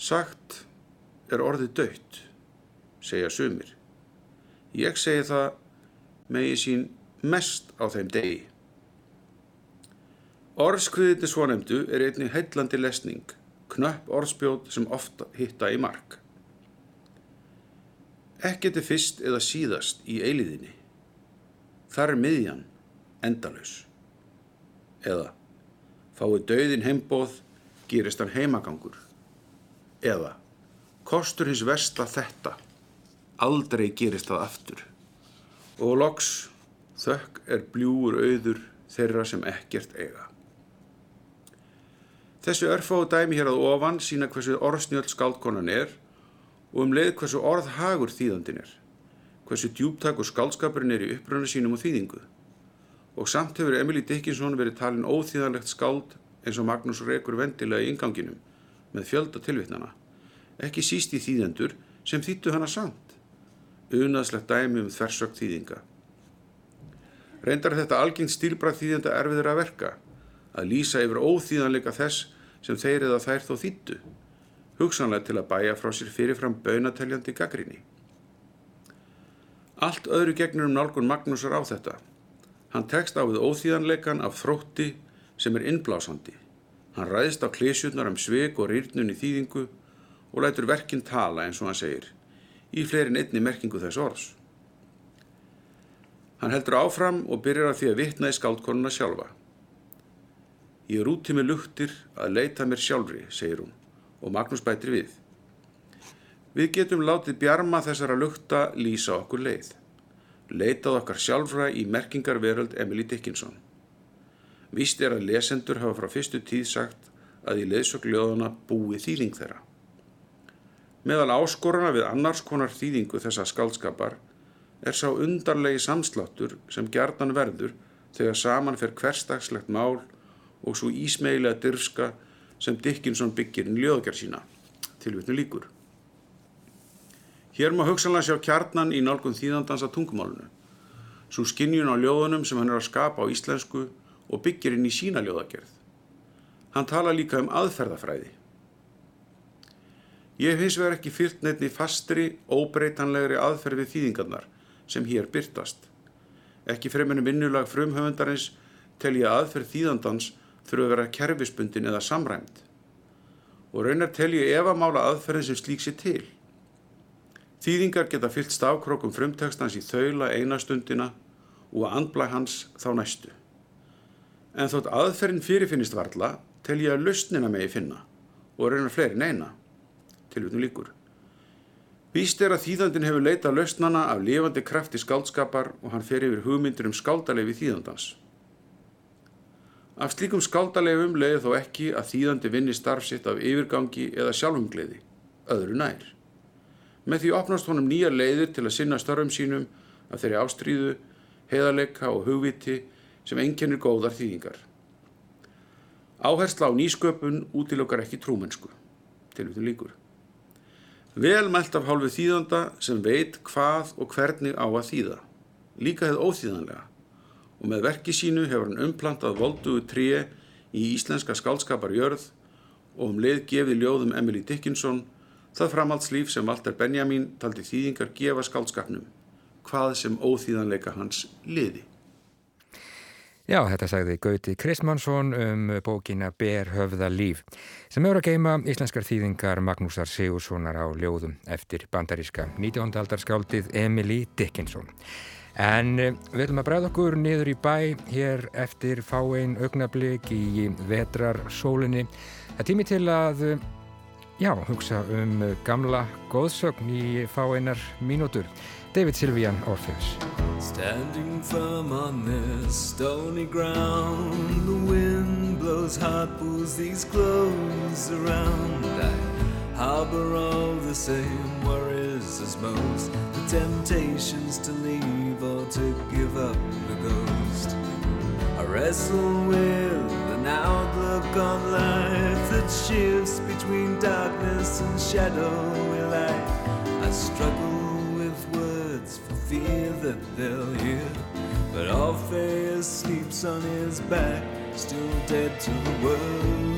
S5: Sagt er orðið dött, segja sumir. Ég segi það megi sín mest á þeim degi. Orðskviðinni svonemdu er einnig heillandi lesning, knöpp orðspjót sem ofta hitta í mark. Ekkert er fyrst eða síðast í eiliðinni. Þar er miðjan endalaus. Eða fáið dauðin heimbóð, gerist hann heimagangur. Eða kostur hins versta þetta, aldrei gerist það aftur. Og loks þökk er bljúur auður þeirra sem ekkert eiga. Þessu örfáu dæmi hér að ofan sína hversu orðsnjöld skáldkonan er og um leið hversu orðhagur þýðandin er, hversu djúptak og skáldskapurinn er í uppröna sínum og þýðingu. Og samt hefur Emily Dickinson verið talin óþýðanlegt skáld eins og Magnús Rekur vendilega í inganginum með fjölda tilvittnana, ekki síst í þýðendur sem þýttu hana samt, unaðslegt dæmi um þversökt þýðinga. Reyndar þetta algengt stílbrað þýðenda erfiður að verka, að lýsa yfir óþýðanleika þess sem þeir eða þær þó þýttu, hugsanlega til að bæja frá sér fyrirfram bönateljandi gaggrinni. Allt öðru gegnur um nálgun Magnúsar á þetta. Hann tekst á við óþýðanleikan af þrótti sem er innblásandi. Hann ræðist á klísjurnar um sveik og rýrnun í þýðingu og lætur verkinn tala eins og hann segir, í fleirin einni merkingu þess orðs. Hann heldur áfram og byrjar að því að vitna í skáldkonuna sjálfa. Ég er úti með luktir að leita mér sjálfri, segir hún, og Magnús bætir við. Við getum látið bjarma þessara lukta lýsa okkur leið. Leitað okkar sjálfra í merkingarveröld Emily Dickinson. Vist er að lesendur hafa frá fyrstu tíð sagt að í leiðsögljóðana búi þýðing þeirra. Meðal áskoruna við annars konar þýðingu þessa skaldskapar er sá undarlegi samsláttur sem gjarnan verður þegar saman fer hverstagslegt mál og svo ísmeilega dyrska sem Dickinson byggir inn ljóðgerð sína, tilvitnu líkur. Hér má hugsanlega sjá kjarnan í nálgun þýðandans að tungumálunu, svo skinnjun á ljóðunum sem hann er að skapa á íslensku og byggir inn í sína ljóðagerð. Hann tala líka um aðferðafræði. Ég hef hins vegar ekki fyllt neittni fastri, óbreytanlegri aðferð við þýðingarnar sem hér byrtast. Ekki freminu vinnulag frumhöfundarins tel ég að aðferð þýðandans þurfa að vera kerfisbundin eða samræmt. Og raunar tel ég efamála aðferðin sem slík sér til. Þýðingar geta fyllt stafkrókum frumtekstans í þaula einastundina og andblæg hans þá næstu. En þótt aðferðin fyrirfinnist varla tel ég að lausnina megi finna og raunar fleiri neina, tilvitnum líkur. Víst er að þýðandin hefur leitað lausnana af lifandi krafti skáldskapar og hann fer yfir hugmyndir um skáldaleifi þýðandans. Af slíkum skáldalegum leiði þó ekki að þýðandi vinni starf sitt af yfirgangi eða sjálfumgleði, öðru nær. Með því opnast honum nýjar leiðir til að sinna starfum sínum af þeirri ástríðu, heiðarleika og hugviti sem einkennir góðar þýðingar. Áhersla á nýsköpun útilokkar ekki trúmennsku, tilvítu líkur. Vel mælt af hálfu þýðanda sem veit hvað og hvernig á að þýða, líka hefð óþýðanlega og með verki sínu hefur hann umplantað voldugu tríi í íslenska skálskaparjörð og um leið gefið ljóðum Emily Dickinson það framhaldslíf sem Walter Benjamin taldi þýðingar gefa skálskapnum, hvað sem óþýðanleika hans liði.
S1: Já, þetta sagði Gauti Krismansson um bókina Ber höfða líf sem eru að geima íslenskar þýðingar Magnúsar Sigurssonar á ljóðum eftir bandaríska 19. aldarskáldið Emily Dickinson. En eh, við ætlum að bræða okkur niður í bæ hér eftir fáein augnablík í vetrarsólinni. Það er tími til að eh, já, hugsa um gamla góðsögn í fáeinar mínútur. David Silvian Orpheus.
S6: Standing firm on this stony ground, the wind blows hot, pulls these clothes around. I harbor all the same worries as most, the temptations to leave or to give up the ghost. I wrestle with an outlook on life that shifts between darkness and shadowy light. I struggle with words for fear that they'll hear. But Orpheus sleeps on his back, still dead to the world.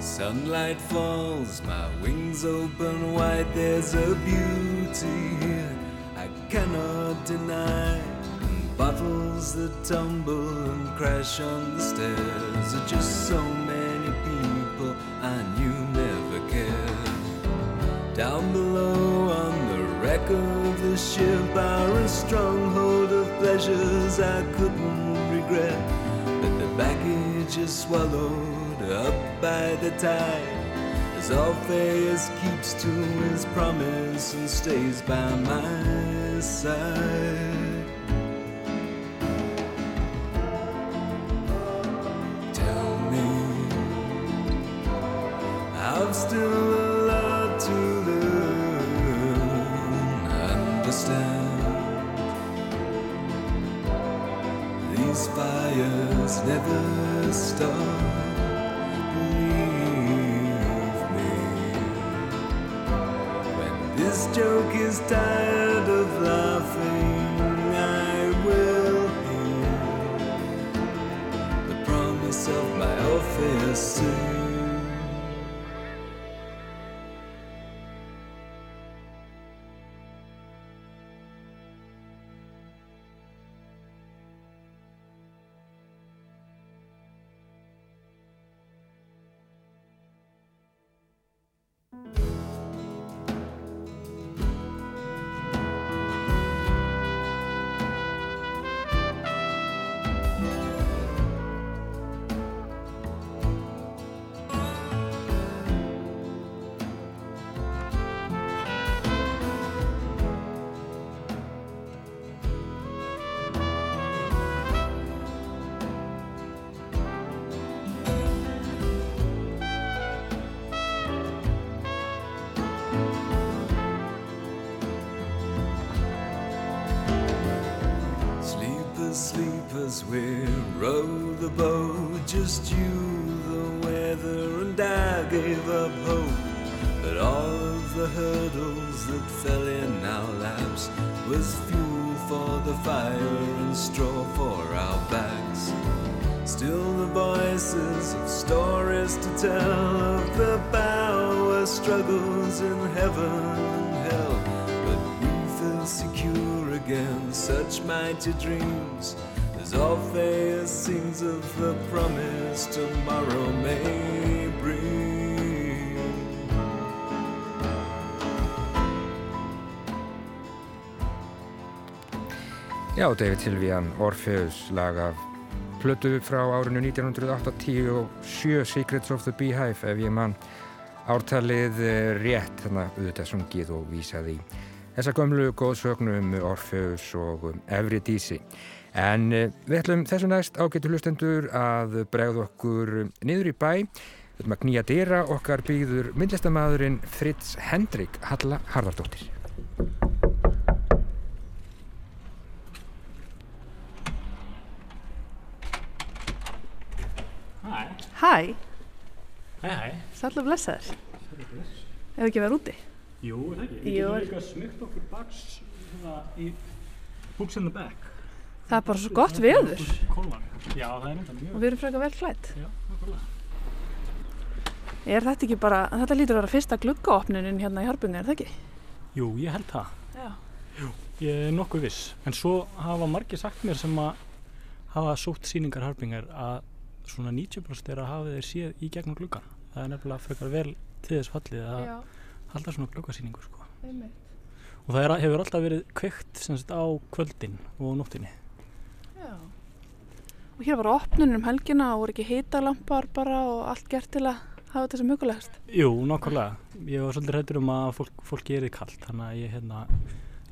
S6: Sunlight falls, my wings open wide. There's a beauty here I cannot deny. And bottles that tumble and crash on the stairs are just so many people I knew never cared. Down below on the wreck of the ship are a stronghold of pleasures I couldn't regret. But the baggage is swallowed up by the tide. As Orpheus keeps to his promise and stays by my side. Sleepers, sleepers, we row the boat. Just you, the weather, and I gave up hope. But all of the hurdles that fell in our laps was fuel for the fire and straw for our backs. Still the voices of stories to tell of the power struggles in heaven against such mighty dreams as Orpheus sings of the promise tomorrow may bring.
S1: Já, David Silvian Orpheus lag af plötu frá árinu 1987 Secrets of the Beehive ef ég mann ártalið eh, rétt þannig að auðvitað sungið og vísað í þessa gömlu góðsögnu um Orfeus og um Evridísi. En eh, við ætlum þessu næst ágættu hlustendur að bregða okkur niður í bæ. Við ætlum að knýja dýra okkar býður myndlistamæðurinn Fritz Hendrik Halla Harðardóttir.
S7: Hæ,
S8: Hæ,
S7: hæ, hæ.
S8: sætla blessaður. Ef ekki vera úti.
S7: Jú, er það ekki. Við
S8: Jú,
S7: getum líka smygt okkur baks í Books in the Back.
S8: Það er bara svo gott
S7: Kólar. Já, það er
S8: og
S7: mjög.
S8: við erum frekar vel klætt.
S7: Já, nákvæmlega.
S8: Er þetta ekki bara, þetta lítur að vera fyrsta gluggaopnunin hérna í Harbunni, er það ekki?
S7: Jú, ég held það.
S8: Já.
S7: Ég er nokkuð viss. En svo hafa margir sagt mér sem að hafa sótt síningar harpingar að svona 90% er að hafa þeir séð í gegnum gluggan. Það er nefnilega frekar vel til þess fallið að halda svona gluggasýningu, sko. Og það er, hefur alltaf verið kveikt sagt á kvöldin og nóttinni.
S8: Já. Og hér var opnunin um helgina og voru ekki hitalampar bara og allt gert til að hafa þetta sem hugulegast.
S7: Jú, nokkulega. Ég var svolítið hrættur um að fólk, fólk gerir kallt, þannig að ég hérna,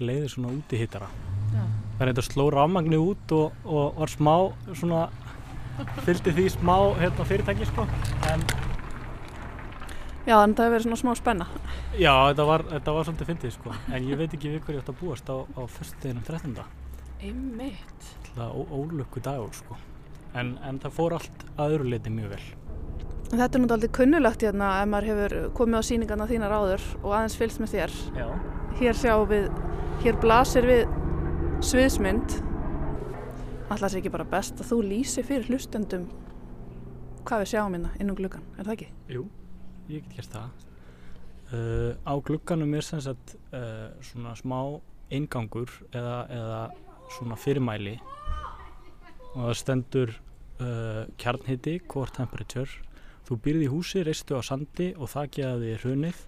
S7: leiði svona úti hittara.
S8: Já.
S7: Það er eitthvað sló rafmagni út og, og var smá svona, fylgdi því smá hérna, fyrirtæki sko. En
S8: Já, að það hefur verið svona smá spenna.
S7: já, þetta var, þetta var svolítið fyndið sko. En ég veit ekki við hverju að búast á, á fyrstudeginum 13.
S8: Einmitt.
S7: Það er ólökku dagur sko. En, en það fór allt að öðru leiti mjög vel.
S8: En Þetta er náttúrulega aldrei kunnulegt hérna ef maður hefur komið á sýningarna þínar áður og aðeins fylgst með þér.
S7: Já.
S8: Hér sjáum við, hér blasir við sviðsmynd. Alltaf sé ekki bara best að þú lýsi fyrir hlustendum hvað við sjáum hérna inn um gluggan, er það ekki?
S7: Jú, ég get gert það. Uh, á glugganum er sem sagt uh, svona smá eingangur eða, eða svona fyrirmæli og það stendur uh, kjarnhiti, core temperature. Þú býrði í húsi, reistu á sandi og það geði þig hrunið.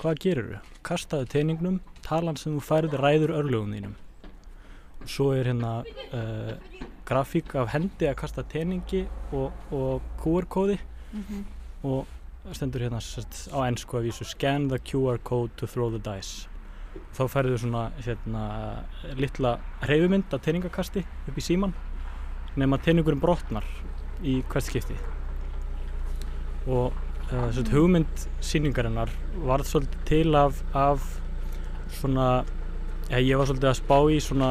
S7: Hvað gerirðu? Kastaðu teiningnum, talan sem þú færði ræður örlögum þínum. Og svo er hérna uh, grafík af hendi að kasta teiningi og, og QR-kóði og það stendur hérna sest, á ennsku að vísu scan the QR code to throw the dice. Þá færðu svona hérna, litla hreyfumynd af teiningakasti upp í síman nema teiningurinn brotnar í hvert skipti. Og uh, sest, hugmynd síningarinnar varð svolítið til af, af svona ja, ég var svolítið að spá í svona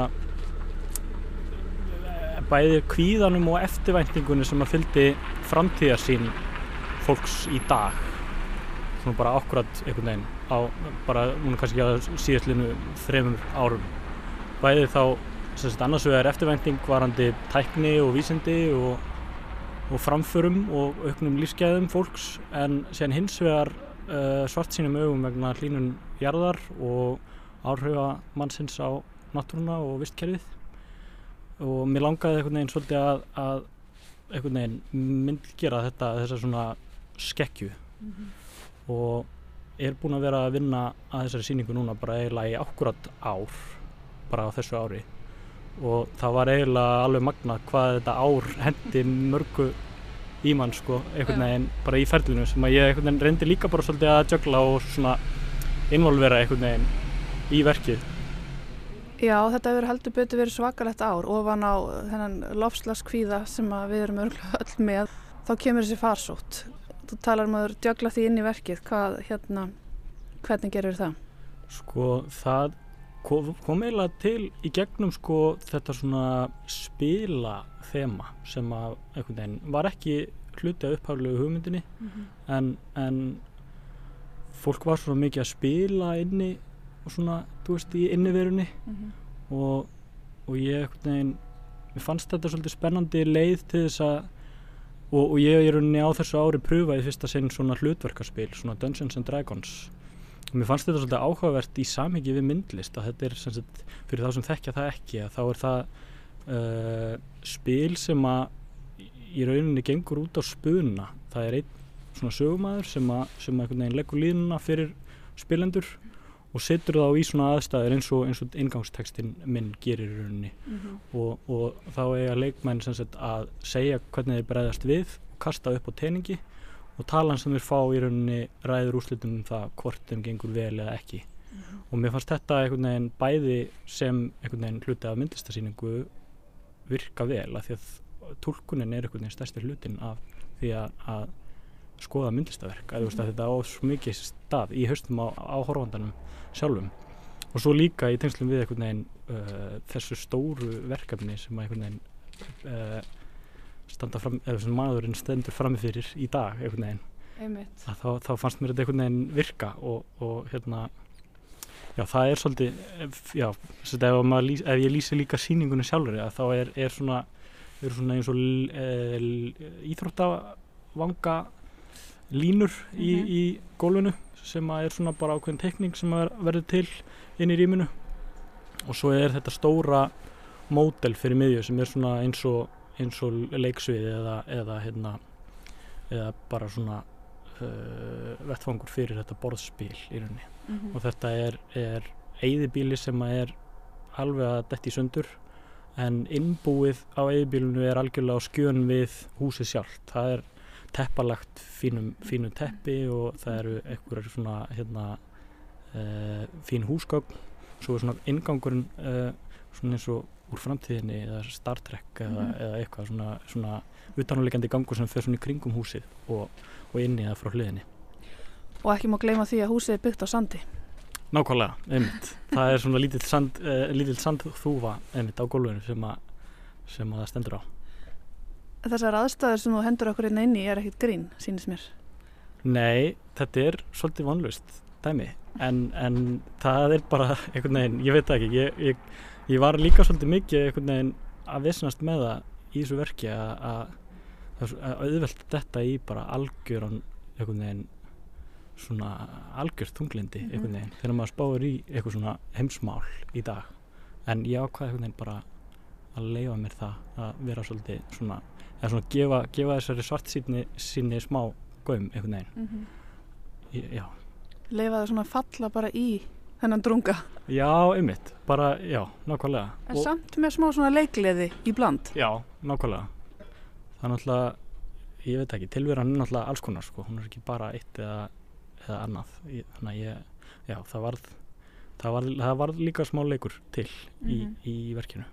S7: eh, bæði kvíðanum og eftirvæntingunni sem að fylgdi framtíðarsýn fólks í dag. Svona bara akkurat einhvern veginn á bara núna kannski að síðastlinu þremur árum. Bæði þá sem sagt annars vegar eftirvænting varandi tækni og vísindi og, og framförum og auknum lífsgæðum fólks en síðan hins vegar uh, svart sínum augum vegna hlínun jarðar og áhrifa mannsins á náttúruna og vistkerfið. Og mér langaði einhvern veginn svolítið að, að einhvern veginn myndgera þetta þessa svona skekkju. Og er búinn að vera að vinna að þessari sýningu núna bara eiginlega í akkurat ár bara á þessu ári. Og það var eiginlega alveg magnað hvað þetta ár hendi mörgu í mann sko, einhvern veginn bara í ferlinu sem að ég einhvern veginn reyndi líka bara svolítið að jögla og svona involvera einhvern veginn í verkið.
S8: Já, þetta hefur heldur betur verið svakalegt ár ofan á þennan lofslaskvíða sem við erum öll með. Þá kemur þessi farsótt. Þú talar um að þú djögla því inn í verkið. Hvað, hérna, hvernig gerir það?
S7: Sko það kom, kom eiginlega til í gegnum sko þetta svona spila þema sem að einhvern veginn var ekki hluti af upphaflegu hugmyndinni en, en fólk var svona mikið að spila inni og svona, þú veist, í inniverunni og, og ég einhvern veginn, mér fannst þetta svolítið spennandi leið til þess að og, og ég er rauninni á þessu ári pröfaði fyrsta sinn svona hlutverkarspil, svona Dungeons and Dragons. Og mér fannst þetta svolítið áhugavert í samhengi við myndlist að þetta er sem sagt, fyrir þá sem þekkja það ekki að þá er það uh, spil sem að í rauninni gengur út á spuna. Það er einn svona sögumæður sem að, sem að einhvern veginn leggur línuna fyrir spilendur og setur þá í svona aðstæður eins og, og inngangstekstin minn gerir í rauninni. Og, og þá eiga leikmenn sagt að segja hvernig þeir bregðast við og kasta upp á teiningi og talan sem þeir fá í rauninni ræður úrslitum um það hvort þeim gengur vel eða ekki. Og mér fannst þetta einhvern veginn bæði sem einhvern veginn hluti af myndlistasýningu virka vel af því að tólkunin er einhvern veginn stærsti hlutin af því að, að skoða myndlistaverk. Að, mm -hmm. að þetta á svo mikið stað í haustum á, á horfandanum sjálfum. Og svo líka í tengslum við einhvern veginn uh, þessu stóru verkefni sem að einhvern veginn uh, standa fram, eða sem maðurinn stendur framifyrir í dag einhvern veginn. Þá, þá fannst mér þetta einhvern veginn virka og, og hérna já það er svolítið ef- já, ef, lýs, ef ég lýsi líka sýningunni sjálfur þá er, er svona svona eins og e, íþróttavanga línur í,
S8: Mhm.
S7: í gólfinu sem er svona bara ákveðin tekning sem verður til inn í rýminu. Og svo er þetta stóra módel fyrir miðju sem er svona eins og, eins og leiksviði eða, eða, hérna, eða bara svona uh, vettfangur fyrir þetta borðspil í rauninni.
S8: Mhm.
S7: og þetta er, er eyðibíli sem er alveg að detti sundur en innbúið á eyðibílinu er algjörlega á skjön við húsið sjálft. Það er teppalagt fínum, fínum teppi og það eru einhverjar svona hérna uh, fín húsgögn svo er svona ingangurinn uh, svona eins og úr framtíðinni eða Star Trek eða,
S8: Mhm.
S7: eða eitthvað svona, svona utanulegjandi gangur sem fer svona í kringum húsið og, og inni eða frá hliðinni
S8: Og ekki má gleyma því að húsið er byggt á sandi.
S7: Nákvæmlega, einmitt. Það er svona lítill, sand, uh, sandþúfa einmitt á gólfinu sem, sem að það stendur á.
S8: Þessar aðstæður sem þú hendur okkur inn inn í er ekkit grín, sínist mér.
S7: Nei, þetta er svolítið vonlust dæmi, en, en það er bara einhvern veginn, ég veit ekki, ég, ég, ég var líka svolítið mikið einhvern veginn að visnast með það í þessu verki að, auðvelt þetta í bara algjöran einhvern veginn svona algjört þunglindi
S8: Mhm.
S7: einhvern veginn þegar maður spáir í eitthvað svona heimsmál í dag en ég ákvaði einhvern veginn bara að leifa mér það að vera svolítið svona eða svona gefa, gefa þessari svartsýnni sinni smá gaum einhvern veginn
S8: Mm -hmm.
S7: Ég- já,
S8: Leifa það svona falla bara í þennan drunga.
S7: já, einmitt bara, já, nákvæmlega
S8: En samt með smá svona leikleði í bland.
S7: já, nákvæmlega það er náttúrulega ég veit ekki, tilveran er náttúrulega alls konar sko, hún er ekki bara eitt eða, eða annað ég, þannig að ég, já, það varð það varð, það varð líka smá leikur til í,
S8: Mhm.
S7: í verkinu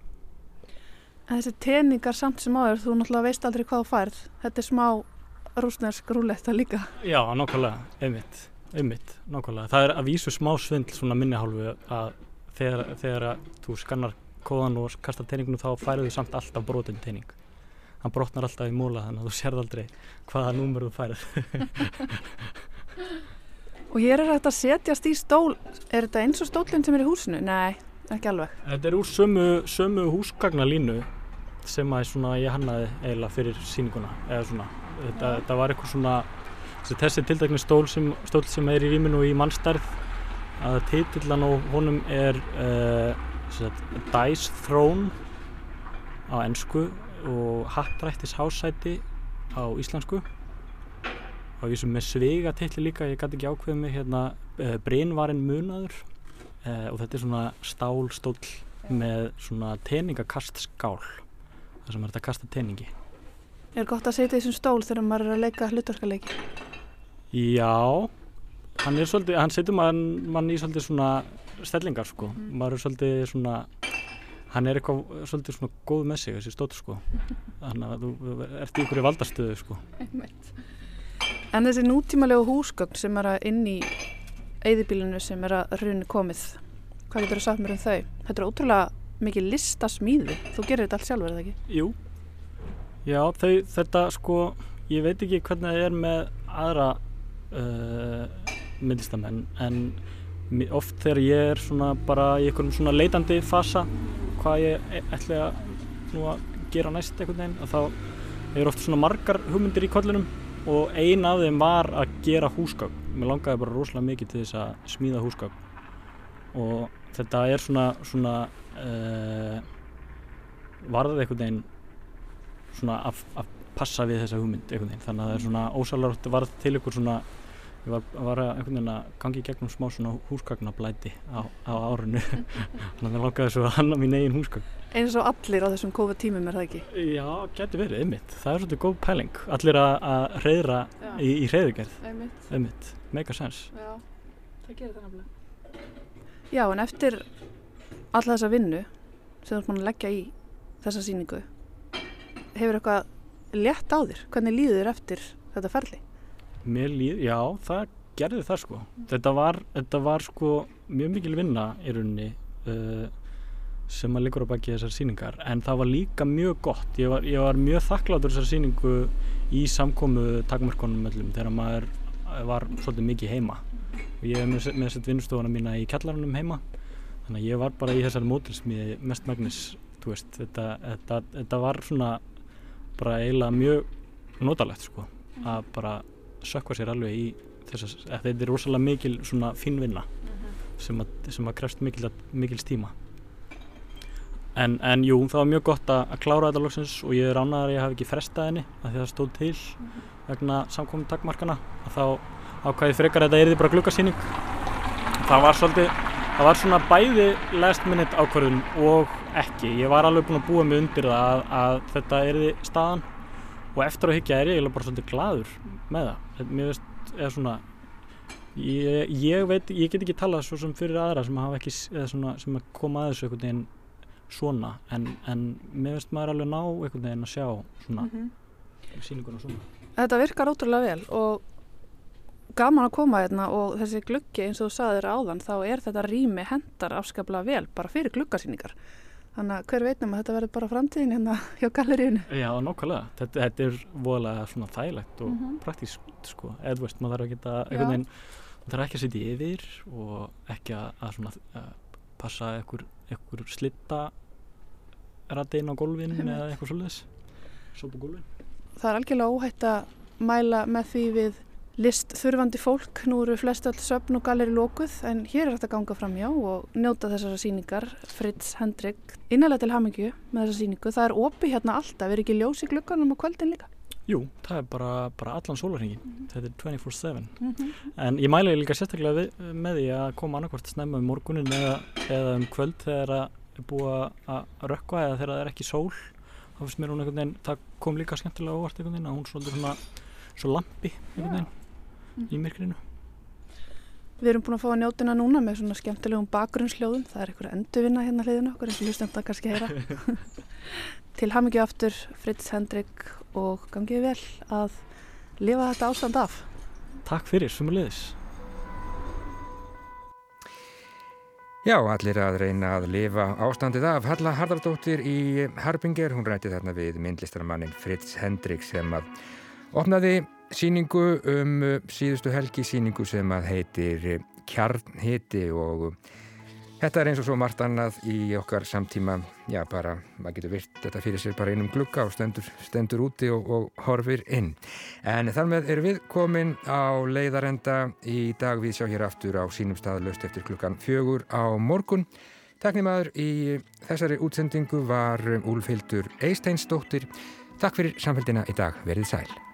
S8: þessi teningar samt sem áður, þú náttúrulega veist aldrei hvað þú færð. Þetta er smá rúsnesk rúletta líka.
S7: Já, nákvæmlega, einmitt, einmitt, nákvæmlega. Það er að vísu smá svindl svona minni hálfu að þegar, þegar að þú skannar kóðan og kastar teininginu þá færðu þú samt alltaf brotin teining. Hann brotnar alltaf í móla þannig að þú sérð aldrei hvaða númer þú færð.
S8: Og hér er þetta setjast í stól. Er þetta eins og stólinn sem er í húsinu? Nei, ekki alveg.
S7: Þetta er úr sömu, sömu húsgagnalínu sem að svona ég hannaði eiginlega fyrir svona, þetta, þetta var eitthvað svona, þessi, tildækni stól sem, stól sem er í rýminu í mannstærð að titillan á honum er uh, sagt, Dice Throne á ennsku og Happrættis hásæti á íslensku. Og ég sem með sviga titli líka, ég gæti ekki ákveðið mig hérna, uh, Brynvarinn munaður uh, og þetta er svona stálstóll með svona teningakast skál þar sem er þetta að kasta teningi
S8: Er gott að setja í þessum stól þegar maður er að leika hlutverkaleiki?
S7: Já, hann er svolítið, hann setur mann, mann í svolítið svona stellingar sko, maður er svolítið svona, hann er eitthvað svolítið svona góð með sig þessi stótt sko, þannig að þú ert í ykkur valdastöðu sko.
S8: En þessi nútímalegu húsgögn sem er að inn í eyðibílinu sem er að hrunni komið, hvað getur þú sagt mér um þau? Þetta er ótrúlega mikið listasmíði. Þú gerir þetta allt sjálfur, er það ekki?
S7: Jú, já þau, þetta sko, ég veit ekki hvernig það er með aðra uh, myndlistamenn en oft þegar ég er svona bara í einhverjum svona leitandi fasa hvað ég e- ætla að gera næst einhvern veginn að þá er oft svona margar hugmyndir í kollinum og ein af þeim var að gera húsgögn mér langaði bara rosalega mikið til þess að smíða húsgögn og þetta er svona, svona uh, varðið einhvern veginn svona að, að passa við þessa hugmynd einhvern veginn. Þannig að það er svona ósalarótt varð til ykkur svona ég var, var einhvern veginn að gangi gegnum smá svona húsgagnablæti á, á árinu. Þannig að það langaði svo að hanna mín eigin húsgagn
S8: Eins og allir á þessum COVID tímum er það ekki?
S7: Já, getur verið, einmitt, það er svolítið góð pæling. Allir að, að reyðra í, í reyðugerð
S8: Einmitt.
S7: einmitt, sense.
S8: Já, það gerir það nefnilega. Já, en eftir alla þessa vinnu sem þú ert búin að leggja í þessa sýningu hefur eitthvað létt á þér? Hvernig líður eftir þetta ferli?
S7: Mér líð, já, það gerði það sko. Þetta var, þetta var sko mjög mikil vinna í rauninni uh, sem að liggur á baki þessar sýningar en það var líka mjög gott. Ég var, ég var mjög þakkláttur þessar sýningu í samkomu takmörkonum öllum þegar maður var svolítið mikið heima. Og ég hef með, með sett vinnustofuna mína í kjallarunum heima. Þannig að ég var bara í þessari mótilsmiði mest magnis, veist, þetta, þetta, þetta var svona bara eiginlega mjög notalegt sko að bara sökva sér alveg í þess að þetta er rosalega mikil svona fínvinna sem að, sem að krefst mikil, mikil stíma en, en jú, það var mjög gott að, að klára þetta loksins og ég er ánægðar að ég hafi ekki frestað henni af því að það stóð til vegna samkominn takmarkana að þá ákvæði frekar að þetta erði bara gluggasýning. Það var svolítið það var svona bæði last minute ákvörðun og ekki. Ég var alveg búinn að búa mig undir það að, að þetta erði staðan og eftir að hyggja er ég bara svolítið gladur með það. Mér veist, eða svona ég, ég veit, ég get ekki talað svo sem fyrir aðra sem hafa ekki, svona sem að koma að þessu einhvern veginn svona en, en mér veist maður alveg ná einhvern veginn að sjá svona mm -hmm. sýninguna svona
S8: Þetta virkar ótrúlega vel og gaman að koma hérna og þessi gluggi eins og þú saðir áðan þá er þetta rými hendar afskaplega vel bara fyrir gluggasýningar. Þannig að hver veitnum að þetta verður bara framtíðin hérna hjá galleríinu.
S7: Já, nokkvæmlega, þetta, þetta er voðalega svona þægilegt og mm -hmm. praktískt sko, eða veist, maður þarf ekki að einhvern veginn, maður þarf ekki að sitja yfir og ekki að, svona að passa einhver, slitta rættin á gólfin eða eitthvað svolítið sopa gólfin
S8: Það er algjörlega óhætt að mæla með því við list þurfandi fólk, nú eru flest öll söfn og galeri lókuð en hér er þetta ganga fram já og njóta þessara síningar Fritz Hendrik, innanlega til hamingju með þessa síningu, það er opi hérna alltaf er ekki ljós í glukkanum og kvöldin líka?
S7: Jú, það er bara, bara allan sólarhengin mm -hmm. þetta er 24-7 mm -hmm. en ég mæla líka sérstaklega við, með því að koma annarkvært snemma um morgunin eða, eða um kvöld þegar það er búið að rökkva eða þegar það er ekki sól þá finnst mér hún einhvern veginn, það kom líka skemmtilega óvart einhvern veginn að hún svolítið svona svo lampi einhvern veginn í myrkrinu.
S8: Við erum búin að fá að njótina núna með svona skemmtilegum bakgrunnsljóðum. Það er einhverja endurvinna hérna hliðinu okkur eins og það kannski heyra. Til hamingju aftur Fritz Hendrik og gangið vel að lifa þetta ástand af.
S7: Takk fyrir, sumulegis.
S1: Já, allir að reyna að lifa ástandið af. Halla Hardardóttir í Harbinger, hún rætti þarna við myndlistarmannin Fritz Hendrik sem að opnaði síningu um síðustu helgi síningu sem að heitir Kjarnhiti og þetta er eins og svo margt annað í okkar samtíma, já bara maður getur virt þetta fyrir sér bara einum glukka og stendur, stendur úti og, og horfir inn. En þar með erum við komin á leiðarenda í dag við sjá hér aftur á sínum stað löst eftir klukkan fjögur á morgun. Taknimaður í þessari útsendingu var Úlfhildur Eisteinsdóttir. Takk fyrir samfélgina í dag. Verið sæl.